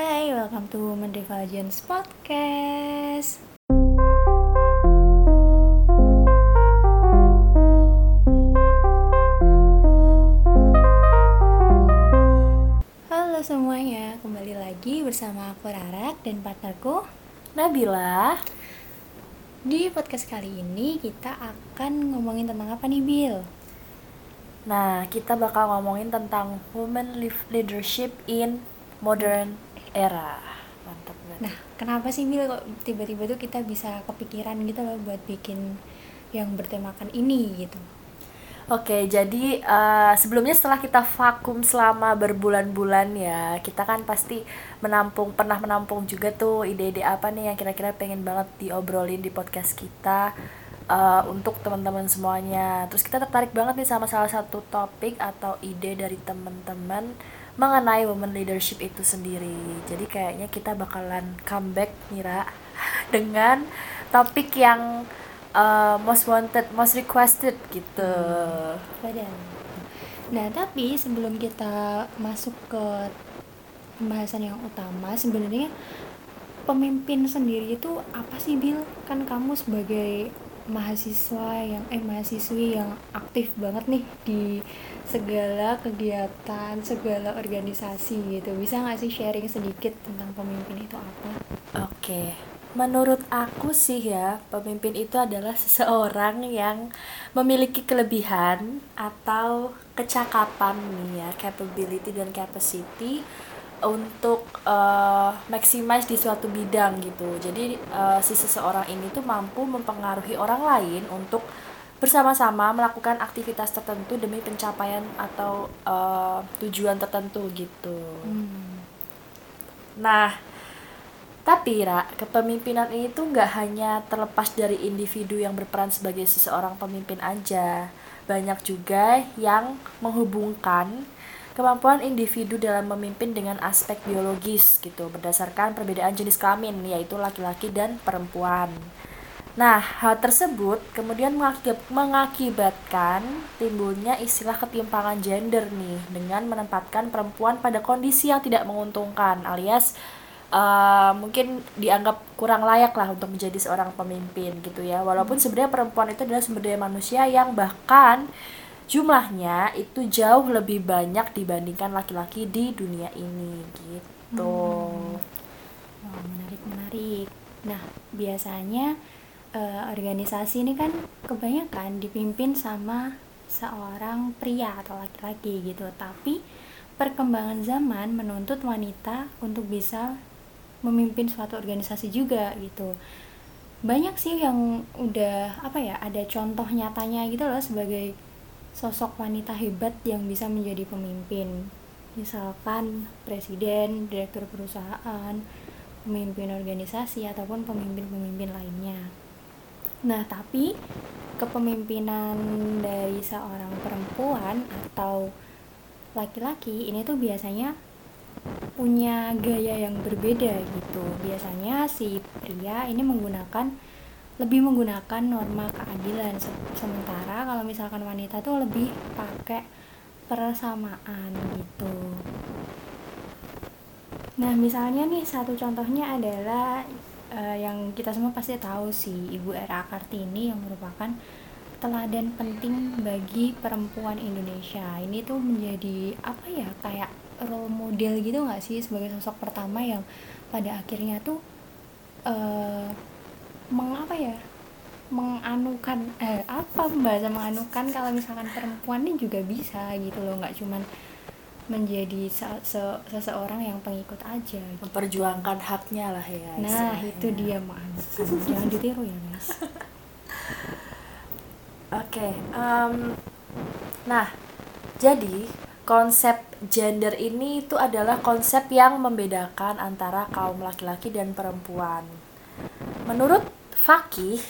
Hai, welcome to Women Divergence Podcast. Halo semuanya, kembali lagi bersama aku Rarak dan partnerku Nabila Di podcast kali ini kita akan ngomongin tentang apa nih Bill? Nah, kita bakal ngomongin tentang women leadership in modern era. Mantap banget. Nah, kenapa sih Bill kok tiba-tiba tuh kita bisa kepikiran gitu loh buat bikin yang bertemakan ini gitu? Oke, jadi eh, sebelumnya setelah kita vakum selama berbulan-bulan ya, kita kan pasti menampung, pernah menampung juga tuh ide-ide apa nih yang kira-kira pengen banget diobrolin di podcast kita eh, untuk teman-teman semuanya. Terus kita tertarik banget nih sama salah satu topik atau ide dari teman-teman mengenai women leadership itu sendiri. Jadi kayaknya kita bakalan comeback Mira dengan topik yang uh, most wanted, most requested gitu. Badan. Nah, tapi sebelum kita masuk ke pembahasan yang utama, sebenarnya pemimpin sendiri itu apa sih, Bill? Kan kamu sebagai mahasiswa yang eh mahasiswi yang aktif banget nih di segala kegiatan, segala organisasi gitu. Bisa nggak sih sharing sedikit tentang pemimpin itu apa? Oke, menurut aku sih ya, pemimpin itu adalah seseorang yang memiliki kelebihan atau kecakapan nih ya, capability dan capacity untuk uh, maximize di suatu bidang gitu. Jadi uh, si seseorang ini tuh mampu mempengaruhi orang lain untuk bersama-sama melakukan aktivitas tertentu demi pencapaian atau uh, tujuan tertentu gitu. Hmm. Nah, tapi Ra, kepemimpinan ini tuh nggak hanya terlepas dari individu yang berperan sebagai seseorang pemimpin aja. Banyak juga yang menghubungkan kemampuan individu dalam memimpin dengan aspek biologis gitu, berdasarkan perbedaan jenis kelamin, yaitu laki-laki dan perempuan. Nah, hal tersebut kemudian mengakib- mengakibatkan timbulnya istilah ketimpangan gender nih, dengan menempatkan perempuan pada kondisi yang tidak menguntungkan, alias uh, mungkin dianggap kurang layak lah untuk menjadi seorang pemimpin gitu ya walaupun sebenarnya perempuan itu adalah sumber daya manusia yang bahkan jumlahnya itu jauh lebih banyak dibandingkan laki-laki di dunia ini gitu Wah, menarik menarik. Nah, biasanya eh, organisasi ini kan kebanyakan dipimpin sama seorang pria atau laki-laki gitu. Tapi perkembangan zaman menuntut wanita untuk bisa memimpin suatu organisasi juga gitu. Banyak sih yang udah apa ya, ada contoh nyatanya gitu loh sebagai sosok wanita hebat yang bisa menjadi pemimpin. Misalkan presiden, direktur perusahaan, pemimpin organisasi ataupun pemimpin-pemimpin lainnya. Nah, tapi kepemimpinan dari seorang perempuan atau laki-laki ini tuh biasanya punya gaya yang berbeda gitu. Biasanya si pria ini menggunakan lebih menggunakan norma keadilan Se- sementara kalau misalkan wanita tuh lebih pakai persamaan gitu. Nah, misalnya nih satu contohnya adalah eh, yang kita semua pasti tahu sih Ibu Era Kartini yang merupakan teladan penting bagi perempuan Indonesia. Ini tuh menjadi apa ya kayak role model gitu nggak sih sebagai sosok pertama yang pada akhirnya tuh eh mengapa ya menganukan eh apa bahasa menganukan kalau misalkan perempuan ini juga bisa gitu loh nggak cuman menjadi se- se- seseorang yang pengikut aja gitu. memperjuangkan haknya lah ya nah istilahnya. itu dia menganukan jangan ditiru ya guys Oke, em, nah jadi konsep gender ini itu adalah konsep yang membedakan antara kaum laki-laki dan perempuan. Menurut Fakih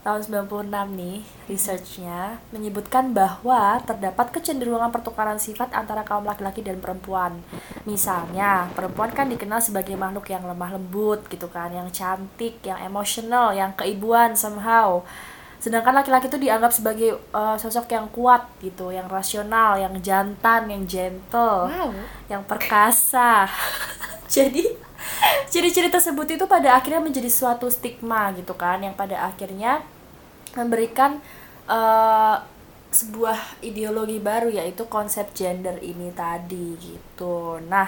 tahun 96 nih researchnya menyebutkan bahwa terdapat kecenderungan pertukaran sifat antara kaum laki-laki dan perempuan. Misalnya, perempuan kan dikenal sebagai makhluk yang lemah lembut gitu kan, yang cantik, yang emosional, yang keibuan somehow. Sedangkan laki-laki itu dianggap sebagai uh, sosok yang kuat gitu, yang rasional, yang jantan, yang gentle, wow yang perkasa. jadi ciri-ciri tersebut itu pada akhirnya menjadi suatu stigma gitu kan yang pada akhirnya memberikan uh, sebuah ideologi baru yaitu konsep gender ini tadi gitu. Nah,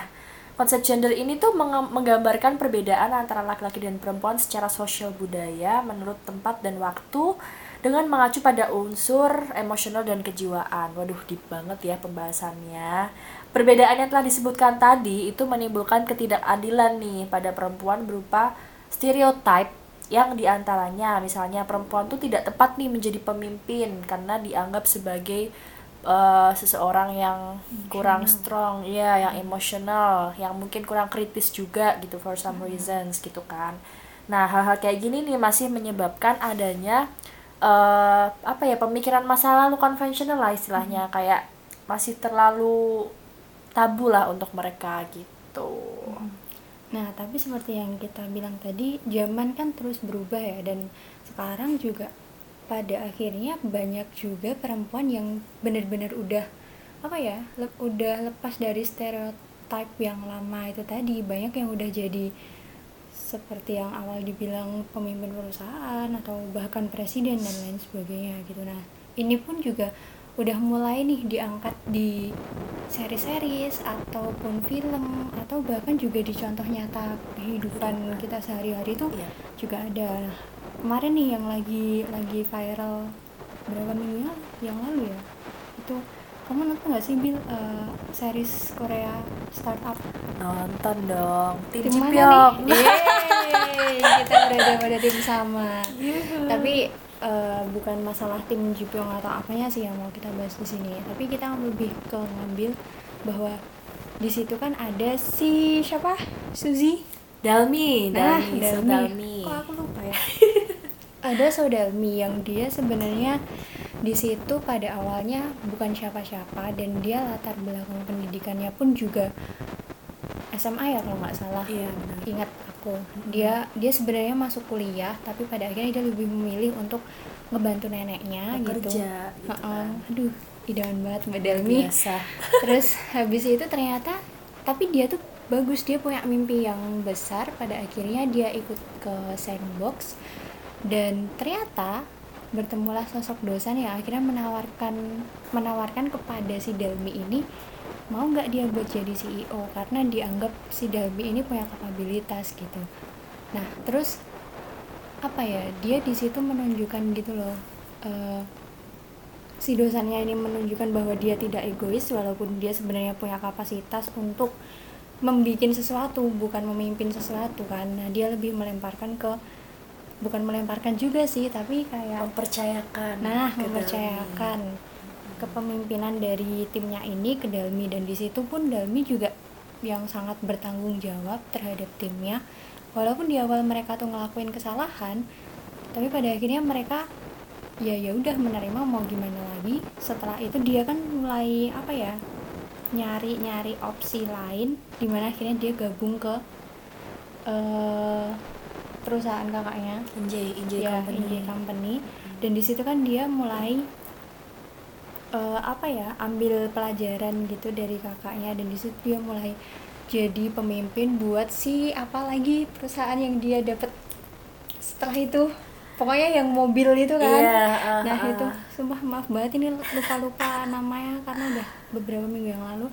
konsep gender ini tuh menggambarkan perbedaan antara laki-laki dan perempuan secara sosial budaya menurut tempat dan waktu dengan mengacu pada unsur emosional dan kejiwaan. Waduh, deep banget ya pembahasannya. Perbedaan yang telah disebutkan tadi itu menimbulkan ketidakadilan nih pada perempuan berupa stereotip yang di antaranya misalnya perempuan tuh tidak tepat nih menjadi pemimpin karena dianggap sebagai uh, seseorang yang kurang strong ya yang emosional yang mungkin kurang kritis juga gitu for some reasons gitu kan. Nah hal-hal kayak gini nih masih menyebabkan adanya uh, apa ya pemikiran masa lalu konvensional lah istilahnya. Kayak masih terlalu tabu lah untuk mereka gitu. Hmm. nah tapi seperti yang kita bilang tadi zaman kan terus berubah ya dan sekarang juga pada akhirnya banyak juga perempuan yang benar-benar udah apa ya le udah lepas dari stereotip yang lama itu tadi. Banyak yang udah jadi seperti yang awal dibilang pemimpin perusahaan atau bahkan presiden dan lain sebagainya gitu. Nah ini pun juga udah mulai nih diangkat di seri-series ataupun film atau bahkan juga di contoh nyata kehidupan kita sehari-hari itu iya. juga ada. Nah, kemarin nih yang lagi lagi viral berapa minggu yang lalu ya itu kamu nonton gak sih Bill uh, series Korea startup? Nonton dong. Tim, tim Jipyong kita berada pada tim sama. Tapi uh, bukan masalah tim Jipyong atau apanya sih yang mau kita bahas di sini. Tapi kita lebih ke ngambil bahwa di situ kan ada si siapa? Suzy? Dalmi nah, Dalmi, Dalmi. Dalmi. kok aku lupa ya? Ada Sodalmi yang dia sebenarnya di situ pada awalnya bukan siapa-siapa dan dia latar belakang pendidikannya pun juga SMA ya kalau nggak salah. Iya, ingat aku. Dia dia sebenarnya masuk kuliah tapi pada akhirnya dia lebih memilih untuk ngebantu neneknya Bekerja, gitu, gitu kan. aduh idaman banget mbak Delmi. terus habis itu ternyata tapi dia tuh bagus dia punya mimpi yang besar. Pada akhirnya dia ikut ke sandbox dan ternyata bertemulah sosok dosen yang akhirnya menawarkan menawarkan kepada si Delmi ini mau nggak dia buat jadi CEO karena dianggap si Delmi ini punya kapabilitas gitu. Nah terus apa ya? Dia di situ menunjukkan gitu loh uh, si dosennya ini menunjukkan bahwa dia tidak egois walaupun dia sebenarnya punya kapasitas untuk membuat sesuatu bukan memimpin sesuatu kan. Nah dia lebih melemparkan ke bukan melemparkan juga sih tapi kayak mempercayakan nah mempercayakan kepemimpinan dari timnya ini ke Dalmi. Dan di situ pun Dalmi juga yang sangat bertanggung jawab terhadap timnya. Walaupun di awal mereka tuh ngelakuin kesalahan tapi pada akhirnya mereka ya ya udah menerima mau gimana lagi. Setelah itu dia kan mulai apa ya nyari nyari opsi lain di mana akhirnya dia gabung ke uh, perusahaan kakaknya. Injay Injay ya, Company. Injay Company. Dan di situ kan dia mulai uh, apa ya ambil pelajaran gitu dari kakaknya dan di situ dia mulai jadi pemimpin buat si apa lagi perusahaan yang dia dapat setelah itu pokoknya yang mobil itu kan yeah, uh, nah uh. itu sumpah maaf banget ini lupa lupa namanya karena udah beberapa minggu yang lalu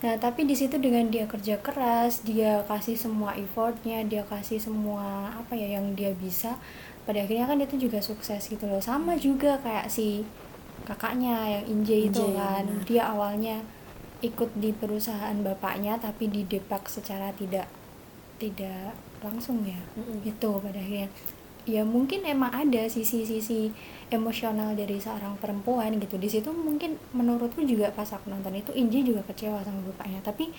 Nah, tapi di situ dengan dia kerja keras, dia kasih semua effortnya, dia kasih semua apa ya yang dia bisa, pada akhirnya kan itu juga sukses gitu loh. Sama juga kayak si kakaknya yang Inje itu kan, bener. dia awalnya ikut di perusahaan bapaknya tapi di depak secara tidak tidak langsung ya. Mm -hmm. Itu pada akhirnya ya mungkin emang ada sisi-sisi emosional dari seorang perempuan gitu di situ mungkin menurutku juga pas aku nonton itu Inji juga kecewa sama bapaknya tapi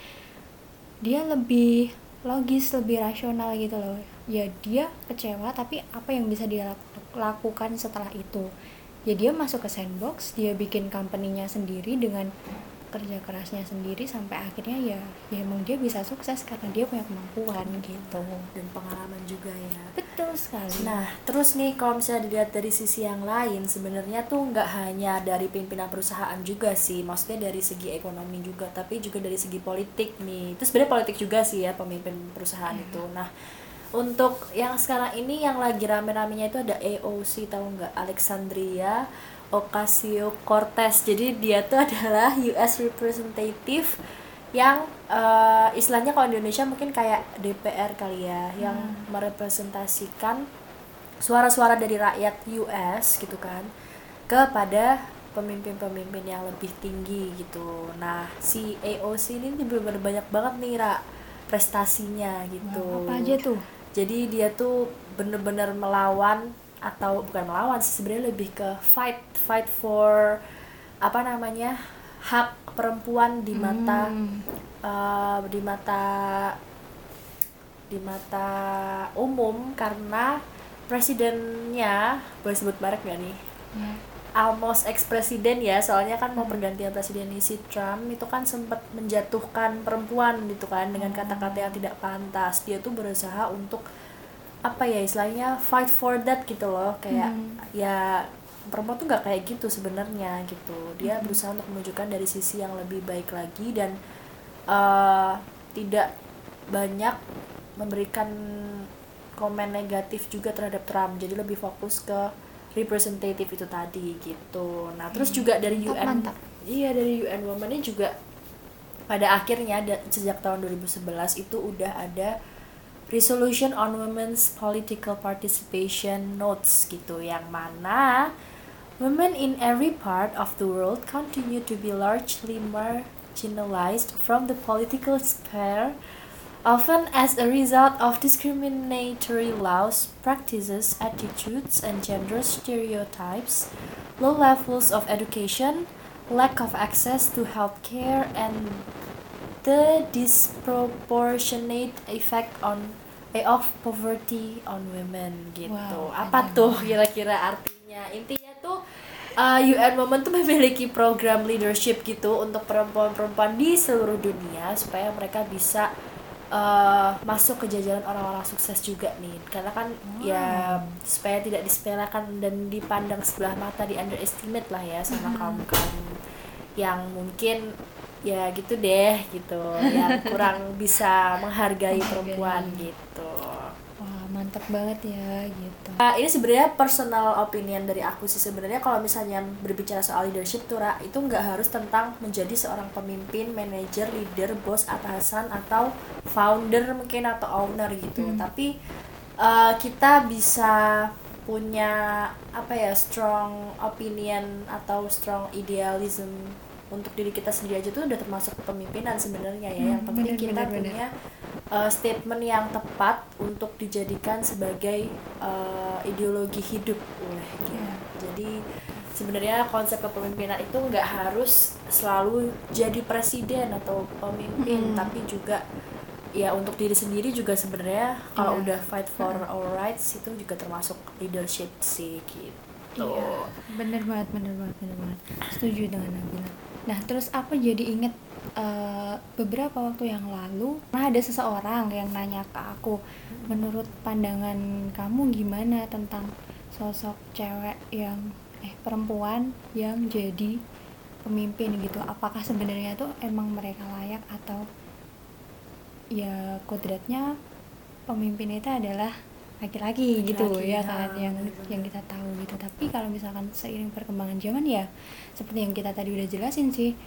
dia lebih logis lebih rasional gitu loh ya dia kecewa tapi apa yang bisa dia lakukan setelah itu ya dia masuk ke sandbox dia bikin company-nya sendiri dengan kerja kerasnya sendiri sampai akhirnya ya ya emang dia bisa sukses karena dia punya kemampuan gitu. Dan pengalaman juga ya. Betul sekali. Nah terus nih kalau misalnya dilihat dari sisi yang lain sebenarnya tuh nggak hanya dari pimpinan perusahaan juga sih maksudnya dari segi ekonomi juga tapi juga dari segi politik nih. Itu sebenarnya politik juga sih ya pemimpin perusahaan hmm. itu. Nah untuk yang sekarang ini yang lagi rame-ramenya itu ada AOC tahu nggak Alexandria Ocasio-Cortez. Jadi dia tuh adalah US representative yang uh, istilahnya kalau Indonesia mungkin kayak DPR kali ya, hmm. yang merepresentasikan suara-suara dari rakyat US gitu kan kepada pemimpin-pemimpin yang lebih tinggi gitu. Nah, si AOC ini benar-benar banyak banget nih Ra prestasinya gitu. Nah, apa aja tuh? Jadi dia tuh bener-bener melawan atau bukan melawan sih sebenarnya lebih ke fight fight for apa namanya hak perempuan di mata hmm. uh, di mata di mata umum karena presidennya boleh sebut merek gak nih yeah. Almost ex presiden ya soalnya kan mau hmm. pergantian presiden si Trump itu kan sempat menjatuhkan perempuan gitu kan dengan kata-kata yang tidak pantas dia tuh berusaha untuk apa ya istilahnya fight for that gitu loh kayak hmm. ya perempuan tuh nggak kayak gitu sebenarnya gitu dia hmm. berusaha untuk menunjukkan dari sisi yang lebih baik lagi dan uh, tidak banyak memberikan komen negatif juga terhadap Trump jadi lebih fokus ke representative itu tadi gitu nah terus hmm. juga dari UN mantap. iya dari UN Women ini juga pada akhirnya sejak tahun 2011 itu udah ada Resolution on Women's Political Participation Notes gitu yang mana women in every part of the world continue to be largely marginalized from the political sphere often as a result of discriminatory laws, practices, attitudes, and gender stereotypes, low levels of education, lack of access to healthcare, and the disproportionate effect on pay off poverty on women gitu. Wow, Apa tuh kira-kira artinya? Intinya tuh uh, UN Women tuh memiliki program leadership gitu untuk perempuan-perempuan di seluruh dunia supaya mereka bisa uh, masuk ke jajaran orang-orang sukses juga nih. Karena kan wow. ya supaya tidak disepelekan dan dipandang sebelah mata di underestimate lah ya sama kaum kaum yang mungkin ya gitu deh gitu. Yang kurang bisa menghargai. perempuan gitu mantap banget ya gitu. Uh, ini sebenarnya personal opinion dari aku sih sebenarnya. Kalau misalnya berbicara soal leadership tuh itu nggak harus tentang menjadi seorang pemimpin manajer leader bos atasan atau founder mungkin atau owner gitu. Hmm. tapi uh, kita bisa punya apa ya strong opinion atau strong idealism untuk diri kita sendiri aja tuh udah termasuk kepemimpinan sebenarnya ya. Hmm, yang penting bener, kita bener, punya Uh, statement yang tepat untuk dijadikan sebagai uh, ideologi hidup oleh dia yeah. jadi sebenarnya konsep kepemimpinan itu nggak harus selalu jadi presiden atau pemimpin hmm. tapi juga ya untuk diri sendiri juga sebenarnya kalau yeah. udah fight for our rights itu juga termasuk leadership sih gitu iya bener banget bener banget bener banget setuju dengan Nabila Nah, terus aku jadi inget uh, beberapa waktu yang lalu, nah ada seseorang yang nanya ke aku, menurut pandangan kamu gimana tentang sosok cewek yang eh perempuan yang jadi pemimpin gitu? Apakah sebenarnya tuh emang mereka layak atau ya kodratnya pemimpin itu adalah laki-laki gitu ya, ya kan yang yang kita tahu gitu tapi kalau misalkan seiring perkembangan zaman ya seperti yang kita tadi udah jelasin sih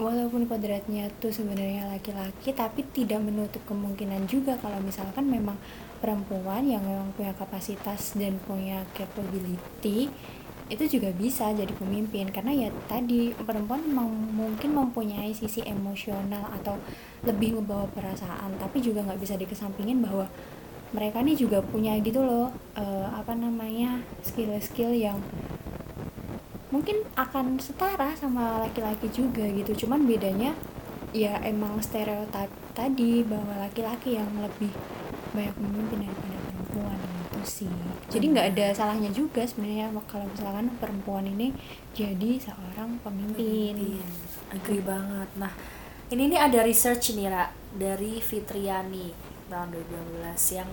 walaupun kodratnya tuh sebenarnya laki-laki tapi tidak menutup kemungkinan juga kalau misalkan memang perempuan yang memang punya kapasitas dan punya capability itu juga bisa jadi pemimpin. Karena ya tadi perempuan memang mungkin mempunyai sisi emosional atau lebih membawa perasaan tapi juga nggak bisa dikesampingin bahwa mereka nih juga punya gitu loh uh, apa namanya skill-skill yang mungkin akan setara sama laki-laki juga gitu. Cuman bedanya ya emang stereotip tadi bahwa laki-laki yang lebih banyak memimpin daripada perempuan itu sih. Jadi nggak ada salahnya juga sebenarnya kalau misalkan perempuan ini jadi seorang pemimpin, pemimpin. agree banget. Nah ini nih ada research nih Ra, dari Fitriani tahun 2012 yang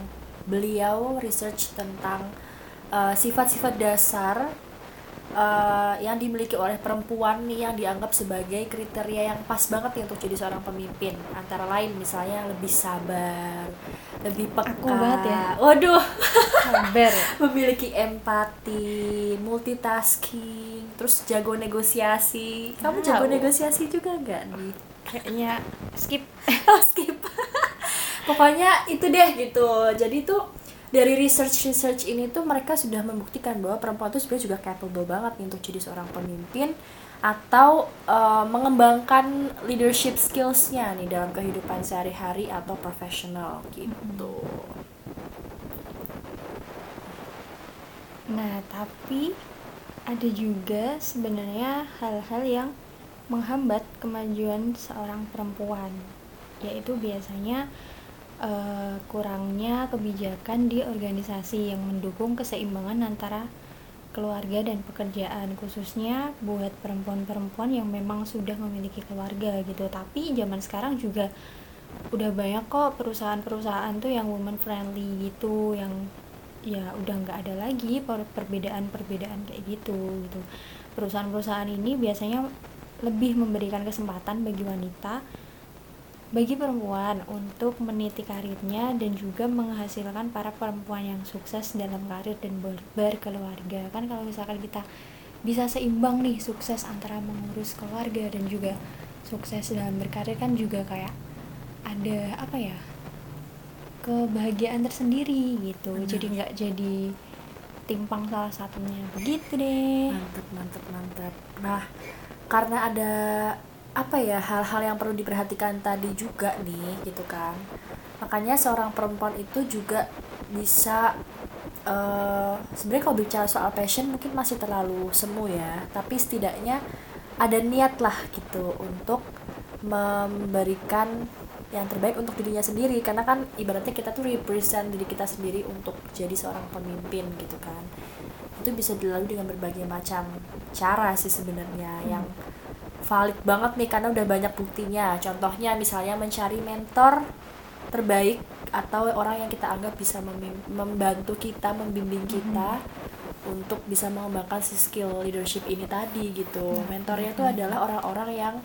beliau research tentang eh, sifat-sifat uh, dasar uh, yang dimiliki oleh perempuan nih yang dianggap sebagai kriteria yang pas banget nih untuk jadi seorang pemimpin. Antara lain misalnya lebih sabar lebih peka. Aku banget ya. Waduh. Sabar memiliki empati multitasking terus jago negosiasi. Kamu jago negosiasi juga nggak nih? Kayaknya skip. Oh, skip. Pokoknya itu deh gitu. Jadi tuh dari research research ini tuh mereka sudah membuktikan bahwa perempuan itu sebenarnya juga capable banget nih untuk jadi seorang pemimpin atau uh, mengembangkan leadership skillsnya nih dalam kehidupan sehari-hari atau profesional gitu. Nah tapi ada juga sebenarnya hal-hal yang menghambat kemajuan seorang perempuan yaitu biasanya uh, kurangnya kebijakan di organisasi yang mendukung keseimbangan antara keluarga dan pekerjaan khususnya buat perempuan-perempuan yang memang sudah memiliki keluarga gitu. Tapi zaman sekarang juga udah banyak kok perusahaan-perusahaan tuh yang woman friendly gitu yang ya udah nggak ada lagi perbedaan-perbedaan kayak gitu gitu. Perusahaan-perusahaan ini biasanya lebih memberikan kesempatan bagi wanita bagi perempuan untuk meniti karirnya dan juga menghasilkan para perempuan yang sukses dalam karir dan ber berkeluarga. Kan kalau misalkan kita bisa seimbang nih sukses antara mengurus keluarga dan juga sukses dalam berkarir kan juga kayak ada apa ya kebahagiaan tersendiri gitu. Benar. jadi nggak jadi timpang salah satunya. Begitu deh. Mantep mantep mantep. Nah karena ada apa ya hal-hal yang perlu diperhatikan tadi juga nih gitu kan. Makanya seorang perempuan itu juga bisa uh, sebenarnya kalau bicara soal passion mungkin masih terlalu semu ya. Tapi setidaknya ada niat lah gitu untuk memberikan yang terbaik untuk dirinya sendiri. Karena kan ibaratnya kita tuh represent diri kita sendiri untuk jadi seorang pemimpin gitu kan. Itu bisa dilalui dengan berbagai macam cara sih sebenarnya hmm. yang valid banget nih karena udah banyak buktinya contohnya misalnya mencari mentor terbaik atau orang yang kita anggap bisa membantu kita membimbing kita hmm. untuk bisa mengembangkan si skill leadership ini tadi gitu hmm. mentornya itu hmm. adalah orang-orang yang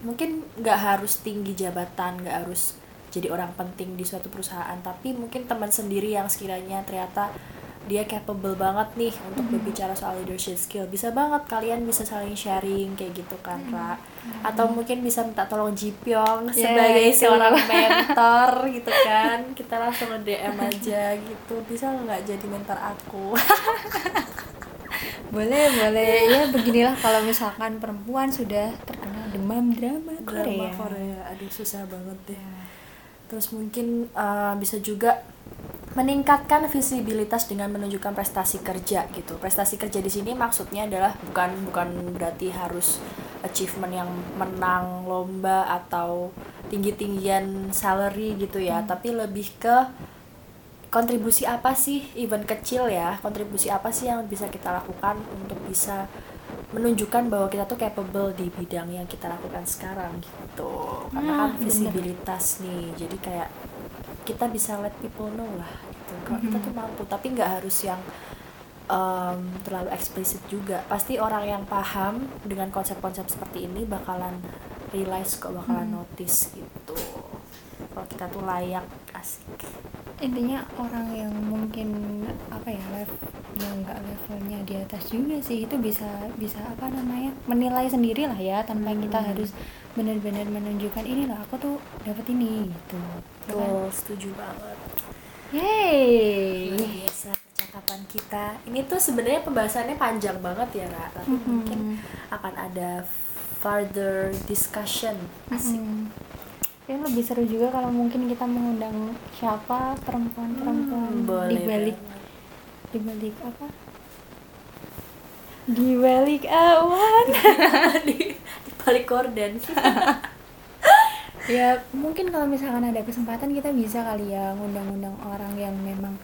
mungkin nggak harus tinggi jabatan nggak harus jadi orang penting di suatu perusahaan tapi mungkin teman sendiri yang sekiranya ternyata dia capable banget nih untuk mm-hmm. berbicara soal leadership skill. Bisa banget kalian bisa saling sharing kayak gitu kan mm-hmm. Ra. Atau mungkin bisa minta tolong Jipyong yeah, sebagai itu. seorang mentor gitu kan. Kita langsung DM aja gitu. Bisa nggak jadi mentor aku? Boleh boleh. Ya beginilah kalau misalkan perempuan sudah terkenal demam drama Korea drama Korea. Aduh susah banget deh. Ya. terus mungkin uh, bisa juga meningkatkan visibilitas dengan menunjukkan prestasi kerja gitu. Prestasi kerja di sini maksudnya adalah bukan bukan berarti harus achievement yang menang lomba atau tinggi-tinggian salary gitu ya, hmm. tapi lebih ke kontribusi apa sih even kecil ya, kontribusi apa sih yang bisa kita lakukan untuk bisa menunjukkan bahwa kita tuh capable di bidang yang kita lakukan sekarang gitu. Karena kan hmm, visibilitas bener. nih. Jadi kayak kita bisa let people know lah gitu kalau mm -hmm. kita tuh mampu tapi nggak harus yang um, terlalu eksplisit juga pasti orang yang paham dengan konsep-konsep seperti ini bakalan realize kok bakalan mm. notice gitu kalau kita tuh layak asik intinya orang yang mungkin apa ya yang nggak levelnya di atas juga sih itu bisa bisa apa namanya menilai sendiri lah ya tanpa hmm. kita harus benar-benar menunjukkan ini lah aku tuh dapat ini gitu Betul, setuju banget. Yeay. Luar biasa percakapan kita. Ini tuh sebenarnya pembahasannya panjang banget ya, Ra. Tapi mm -hmm. mungkin akan ada further discussion. Asik. Mm -hmm. Ya lebih seru juga kalau mungkin kita mengundang siapa perempuan-perempuan hmm, di balik di balik apa? Di balik awan. di, di balik korden. ya mungkin kalau misalkan ada kesempatan kita bisa kali ya ngundang-undang orang yang memang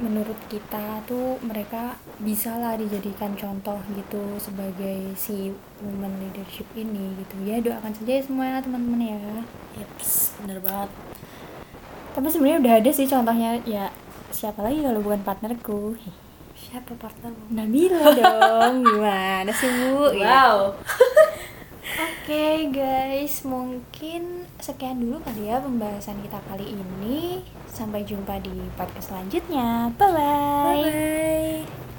menurut kita tuh mereka bisa lah dijadikan contoh gitu sebagai si woman leadership ini gitu ya doakan saja ya semua ya teman-teman ya Yeps, bener banget. tapi sebenarnya udah ada sih contohnya ya siapa lagi kalau bukan partnerku Siapa partnermu? Nabila dong gimana sih bu Ya. Wow. Oke guys, mungkin sekian dulu kali ya pembahasan kita kali ini. Sampai jumpa di podcast selanjutnya. Bye bye. Bye.